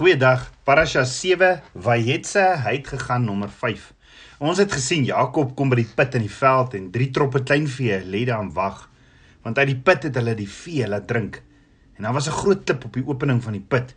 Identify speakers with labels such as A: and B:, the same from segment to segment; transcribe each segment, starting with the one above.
A: Goeiedag. Parasha 7, Vayetse, hy het gegaan nommer 5. Ons het gesien Jakob kom by die put in die veld en drie troppe kleinvee lê daar aan wag. Want uit die put het hulle die vee laat drink. En daar was 'n groot klip op die opening van die put.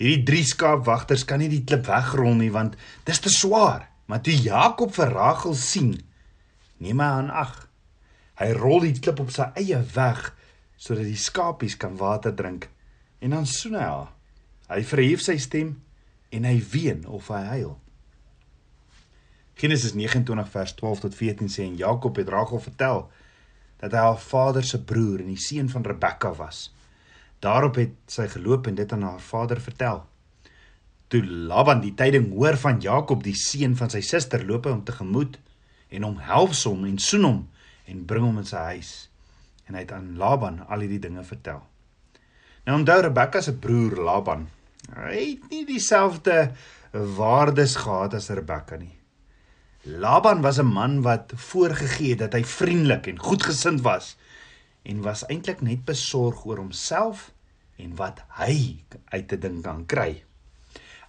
A: Hierdie drie skaapwagters kan nie die klip wegrol nie want dit is te swaar. Maar toe Jakob vir Rachel sien, neem hy aan ag. Hy rol die klip op sy eie weg sodat die skapies kan water drink en dan soen hy haar. Hy verhef sy stem en hy ween of hy huil. Genesis 29 vers 12 tot 14 sê en Jakob het Rachel vertel dat hy haar vader se broer en die seun van Rebekka was. Daarop het sy geloop en dit aan haar vader vertel. Toe Laban die tyding hoor van Jakob die seun van sy suster loop hy hom tegemoet en hom helps hom en soen hom en bring hom in sy huis en hy het aan Laban al hierdie dinge vertel. Nou onthou Rebekka se broer Laban, hy het nie dieselfde waardes gehad as Rebekka nie. Laban was 'n man wat voorgegee het dat hy vriendelik en goedgesind was en was eintlik net besorg oor homself en wat hy uit 'n ding kan kry.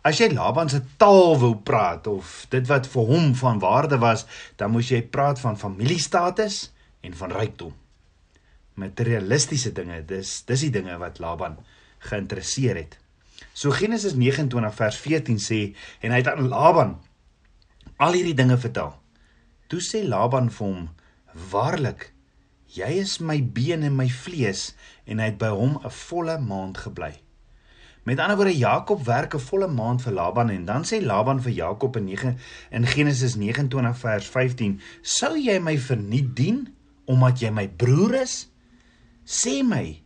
A: As jy Laban se taal wou praat of dit wat vir hom van waarde was, dan moes jy praat van familiestatus en van rykdom materialistiese dinge. Dis dis die dinge wat Laban geïnteresseer het. So Genesis 29 vers 14 sê en hy het aan Laban al hierdie dinge vertel. Toe sê Laban vir hom: "Waarlik, jy is my been en my vlees," en hy het by hom 'n volle maand gebly. Met ander woorde Jakob werk 'n volle maand vir Laban en dan sê Laban vir Jakob in 9 in Genesis 29 vers 15: "Sou jy my verniet dien omdat jy my broer is?" Sê my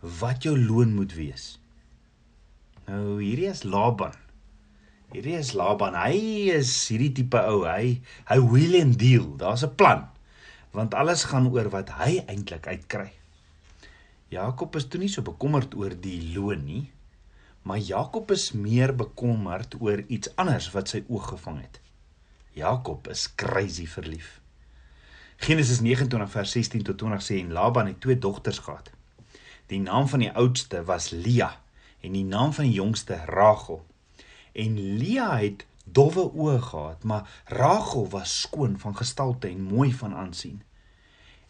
A: wat jou loon moet wees. Nou hierdie is Laban. Hierdie is Laban. Hy is hierdie tipe ou. Hy hy wheel and deal. Daar's 'n plan. Want alles gaan oor wat hy eintlik uitkry. Jakob is toe nie so bekommerd oor die loon nie, maar Jakob is meer bekommerd oor iets anders wat sy oog gevang het. Jakob is crazy verlief. Genesis 29 vers 16 tot 20 sê en Laban het twee dogters gehad. Die naam van die oudste was Lia en die naam van die jongste Rachel. En Lia het dowwe oë gehad, maar Rachel was skoon van gestalte en mooi van aansien.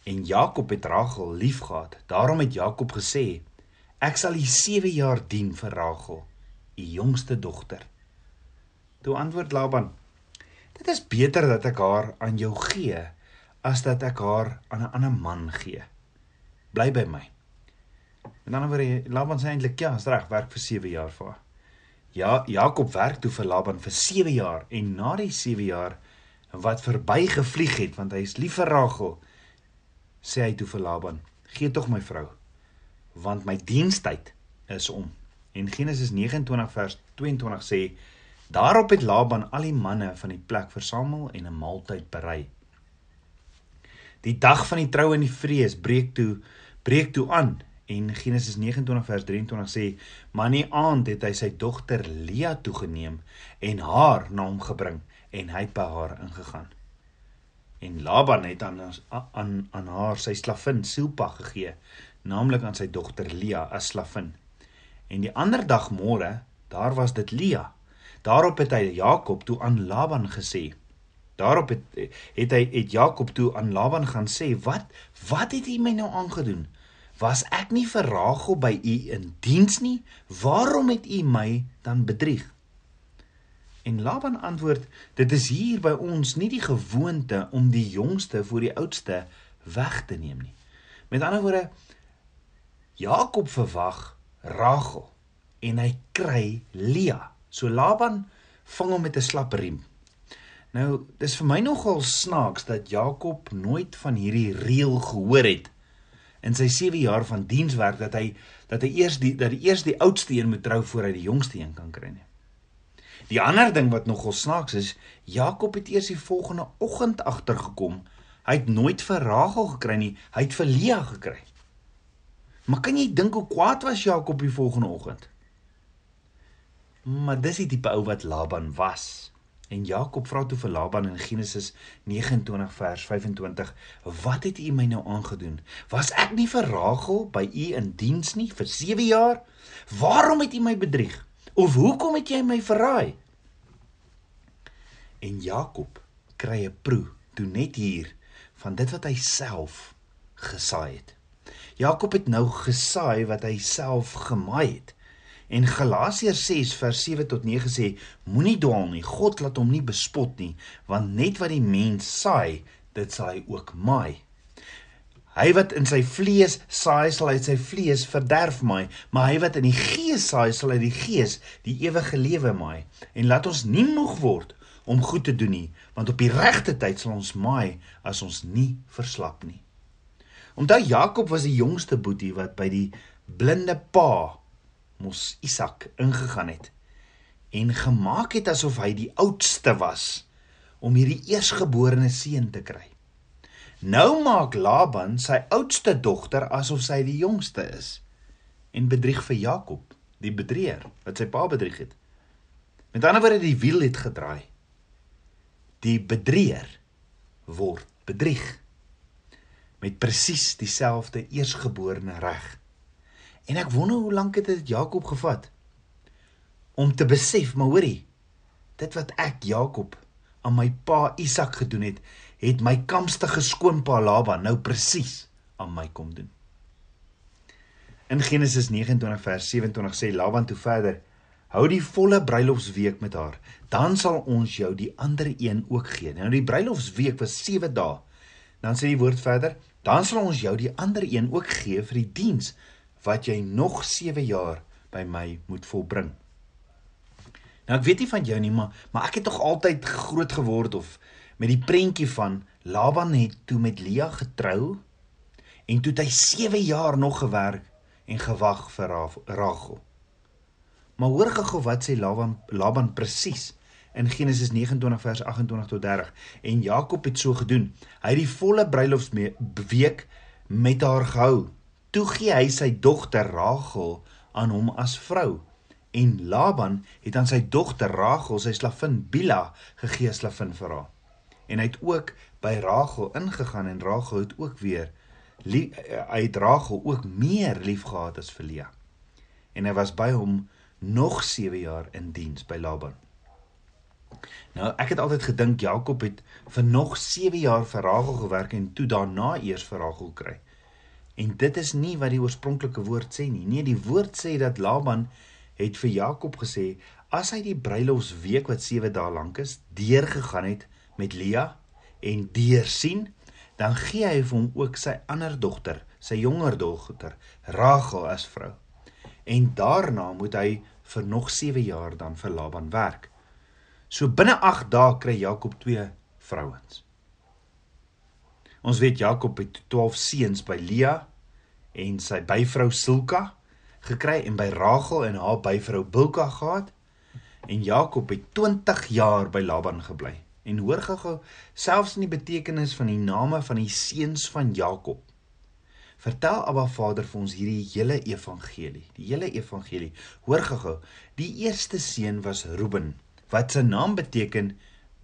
A: En Jakob het Rachel liefgehad. Daarom het Jakob gesê: Ek sal u 7 jaar dien vir Rachel, u jongste dogter. Toe antwoord Laban: Dit is beter dat ek haar aan jou gee as dat ek haar aan 'n ander man gee. Bly by my. En dan word Laban sê eintlik ja, is reg, werk vir 7 jaar vir haar. Ja, Jakob werk toe vir Laban vir 7 jaar en na die 7 jaar wat verbygevlieg het want hy is lief vir Rachel, sê hy toe vir Laban: "Gee tog my vrou, want my dienstyd is om." En Genesis 29 vers 22 sê: Daarop het Laban al die manne van die plek versamel en 'n maaltyd berei. Die dag van die trou en die vrees breek toe breek toe aan en Genesis 29 vers 23 sê maar in die aand het hy sy dogter Lia toegeneem en haar na hom gebring en hy het by haar ingegaan. En Laban het aan aan aan haar sy slavin Silpa gegee, naamlik aan sy dogter Lia as slavin. En die ander dag môre, daar was dit Lia. Daarop het hy Jakob toe aan Laban gesê: Daarop het het hy het Jakob toe aan Laban gaan sê: "Wat wat het u my nou aangedoen? Was ek nie vir Rachel by u in diens nie? Waarom het u my dan bedrieg?" En Laban antwoord: "Dit is hier by ons nie die gewoonte om die jongste voor die oudste weg te neem nie." Met ander woorde Jakob verwag Rachel en hy kry Lia. So Laban vang hom met 'n slap riem. Nou, dis vir my nogal snaaks dat Jakob nooit van hierdie reël gehoor het in sy 7 jaar van dienswerk dat hy dat hy eers die dat die eers die oudste een moet trou voor hy die jongste een kan kry nie. Die ander ding wat nogal snaaks is, Jakob het eers die volgende oggend agtergekom. Hy het nooit vir Rachel gekry nie, hy het vir Lea gekry. Maar kan jy dink hoe kwaad was Jakob die volgende oggend? Maar dis die tipe ou wat Laban was. En Jakob vra toe vir Laban in Genesis 29 vers 25: "Wat het u my nou aangedoen? Was ek nie vir Rachel by u in diens nie vir 7 jaar? Waarom het u my bedrieg? Of hoekom het jy my verraai? En Jakob kry 'n proe toe net hier van dit wat hy self gesaai het. Jakob het nou gesaai wat hy self gemaai het. En Galasiërs 6 vers 7 tot 9 sê: Moenie dwaal nie. God laat hom nie bespot nie, want net wat die mens saai, dit sal hy ook maai. Hy wat in sy vlees saai, sal uit sy vlees verderf maai, maar hy wat in die gees saai, sal uit die gees die ewige lewe maai. En laat ons nie moeg word om goed te doen nie, want op die regte tyd sal ons maai as ons nie verslap nie. Onthou Jakob was die jongste boetie wat by die blinde pa mos Isak ingegaan het en gemaak het asof hy die oudste was om hierdie eersgeborene seun te kry. Nou maak Laban sy oudste dogter asof sy die jongste is en bedrieg vir Jakob, die bedrieger wat sy pa bedrieg het. Met ander woorde die wiel het gedraai. Die bedrieger word bedrieg met presies dieselfde eersgeborene reg. En ek wonder hoe lank het dit Jakob gevat om te besef, maar hoorie, dit wat ek Jakob aan my pa Isak gedoen het, het my kamstige skoonpa Laban nou presies aan my kom doen. In Genesis 29 vers 27 sê Laban toe verder: Hou die volle bruilofsweek met haar, dan sal ons jou die ander een ook gee. Nou die bruilofsweek was 7 dae. Dan sê die woord verder: Dan sal ons jou die ander een ook gee vir die diens wat jy nog 7 jaar by my moet volbring. Nou ek weet nie van jou nie, maar maar ek het tog altyd groot geword of met die prentjie van Laban het toe met Lia getrou en toe het hy 7 jaar nog gewerk en gewag vir Rachel. Maar hoor gou wat sê Laban Laban presies in Genesis 29 vers 28 tot 30 en Jakob het so gedoen. Hy het die volle bruilofsweek met haar gehou Toe gee hy sy dogter Rachel aan hom as vrou en Laban het aan sy dogter Rachel sy slavin Bila gegee slavin vir haar. En hy het ook by Rachel ingegaan en Rachel het ook weer hy het Rachel ook meer liefgehad as vir Lea. En hy was by hom nog 7 jaar in diens by Laban. Nou ek het altyd gedink Jakob het vir nog 7 jaar vir Rachel gewerk en toe daarna eers vir Rachel kry. En dit is nie wat die oorspronklike woord sê nie. Nee, die woord sê dat Laban het vir Jakob gesê as hy die bruilofsweek wat 7 dae lank is, deurgegaan het met Lia en deur sien, dan gee hy vir hom ook sy ander dogter, sy jonger dogter, Rachel as vrou. En daarna moet hy vir nog 7 jaar dan vir Laban werk. So binne 8 dae kry Jakob twee vrouens. Ons weet Jakob het 12 seuns by Lea en sy byvrou Silka gekry en by Rachel en haar byvrou Bilka gehad. En Jakob het 20 jaar by Laban gebly. En hoor gou-gou, selfs in die betekenis van die name van die seuns van Jakob. Vertel Abba Vader vir ons hierdie hele evangelie, die hele evangelie. Hoor gou-gou, die eerste seun was Reuben, wat sy naam beteken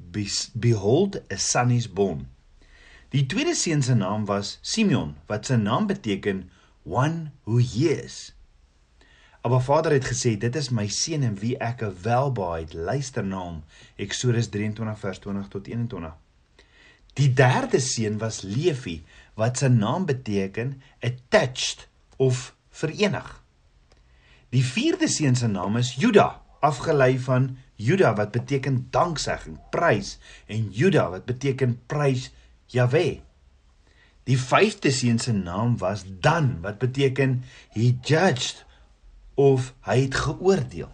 A: behold a son is born. Die tweede seun se naam was Simeon wat sy naam beteken one who hears. Maar Vader het gesê dit is my seun en wie ek welbaai luister na hom. Eksodus 23 vers 20 tot 21. Die derde seun was Levi wat sy naam beteken attached of verenig. Die vierde seun se naam is Juda, afgelei van Juda wat beteken danksegging, prys en Juda wat beteken prys Jahwe. Die vyfde seun se naam was Dan wat beteken he judged of hy het geoordeel.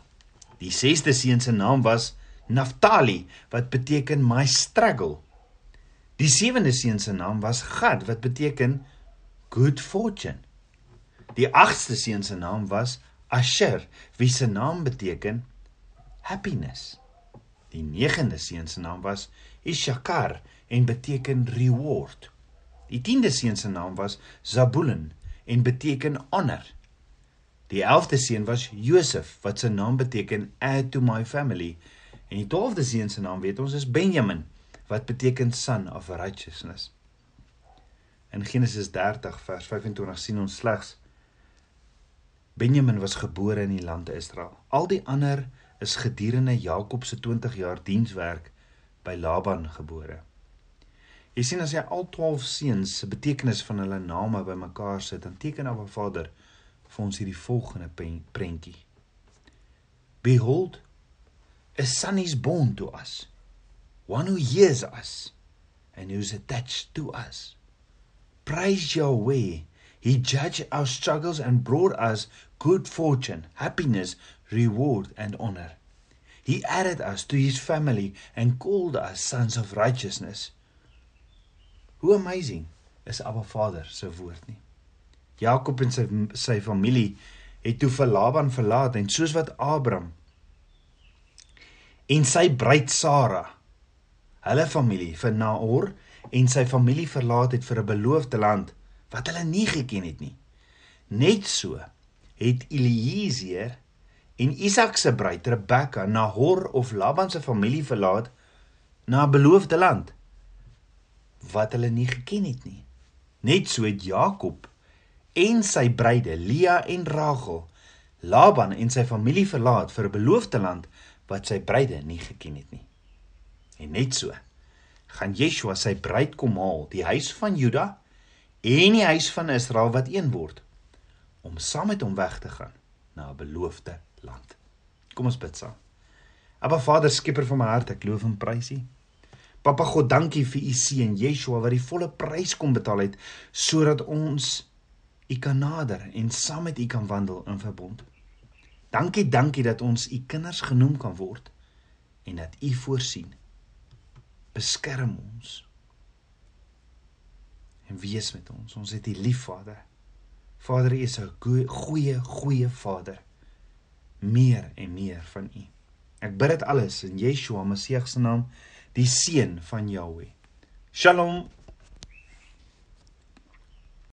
A: Die sesde seun se naam was Naftali wat beteken my struggle. Die sewende seun se naam was Gad wat beteken good fortune. Die agste seun se naam was Asher wie se naam beteken happiness. Die negende seun se naam was Ishakar en beteken reward. Die 10de seun se naam was Zabulon en beteken honor. Die 11de seun was Josef wat sy naam beteken add to my family en die 12de seun se naam weet ons is Benjamin wat beteken son of righteousness. In Genesis 30 vers 25 sien ons slegs Benjamin was gebore in die land Israel. Al die ander is gedurende Jakob se 20 jaar dienswerk by Laban gebore. Jy sien as jy al 12 seuns se betekenis van hulle name bymekaar sit, dan teken Abba Vader vir ons hierdie volgende prentjie. Behold, a son is born to us, one who hears us and who is attached to us. Praise Yahweh, he judged our struggles and brought us good fortune, happiness, reward, and honor. He added us to his family and called us sons of righteousness. Hoe amazing is Abba Vader se woord nie. Jakob en sy sy familie het toe vir Laban verlaat en soos wat Abraham en sy bruid Sara hulle familie vir Nahor en sy familie verlaat het vir 'n beloofde land wat hulle nie geken het nie. Net so het Eliezer en Isak se bruid Rebekka Nahor of Laban se familie verlaat na 'n beloofde land wat hulle nie geken het nie. Net so het Jakob en sy bruide Lea en Rachel Laban en sy familie verlaat vir 'n beloofde land wat sy bruide nie geken het nie. En net so gaan Yeshua sy bruid kom haal, die huis van Juda en die huis van Israel wat een word om saam met hom weg te gaan na 'n beloofde land. Kom ons bid saam. Aba Vader, skieper van my hart, ek loof en prys U. Papa God, dankie vir U seun Yeshua wat die volle prys kom betaal het sodat ons U kan nader en saam met U kan wandel in verbond. Dankie, dankie dat ons U kinders genoem kan word en dat U voorsien. Beskerm ons. En wees met ons. Ons het U lief, Vader. Vader, U is 'n goeie, goeie Vader. Meer en meer van U. Ek bid dit alles in Yeshua Messie se naam, die seun van Jahweh. Shalom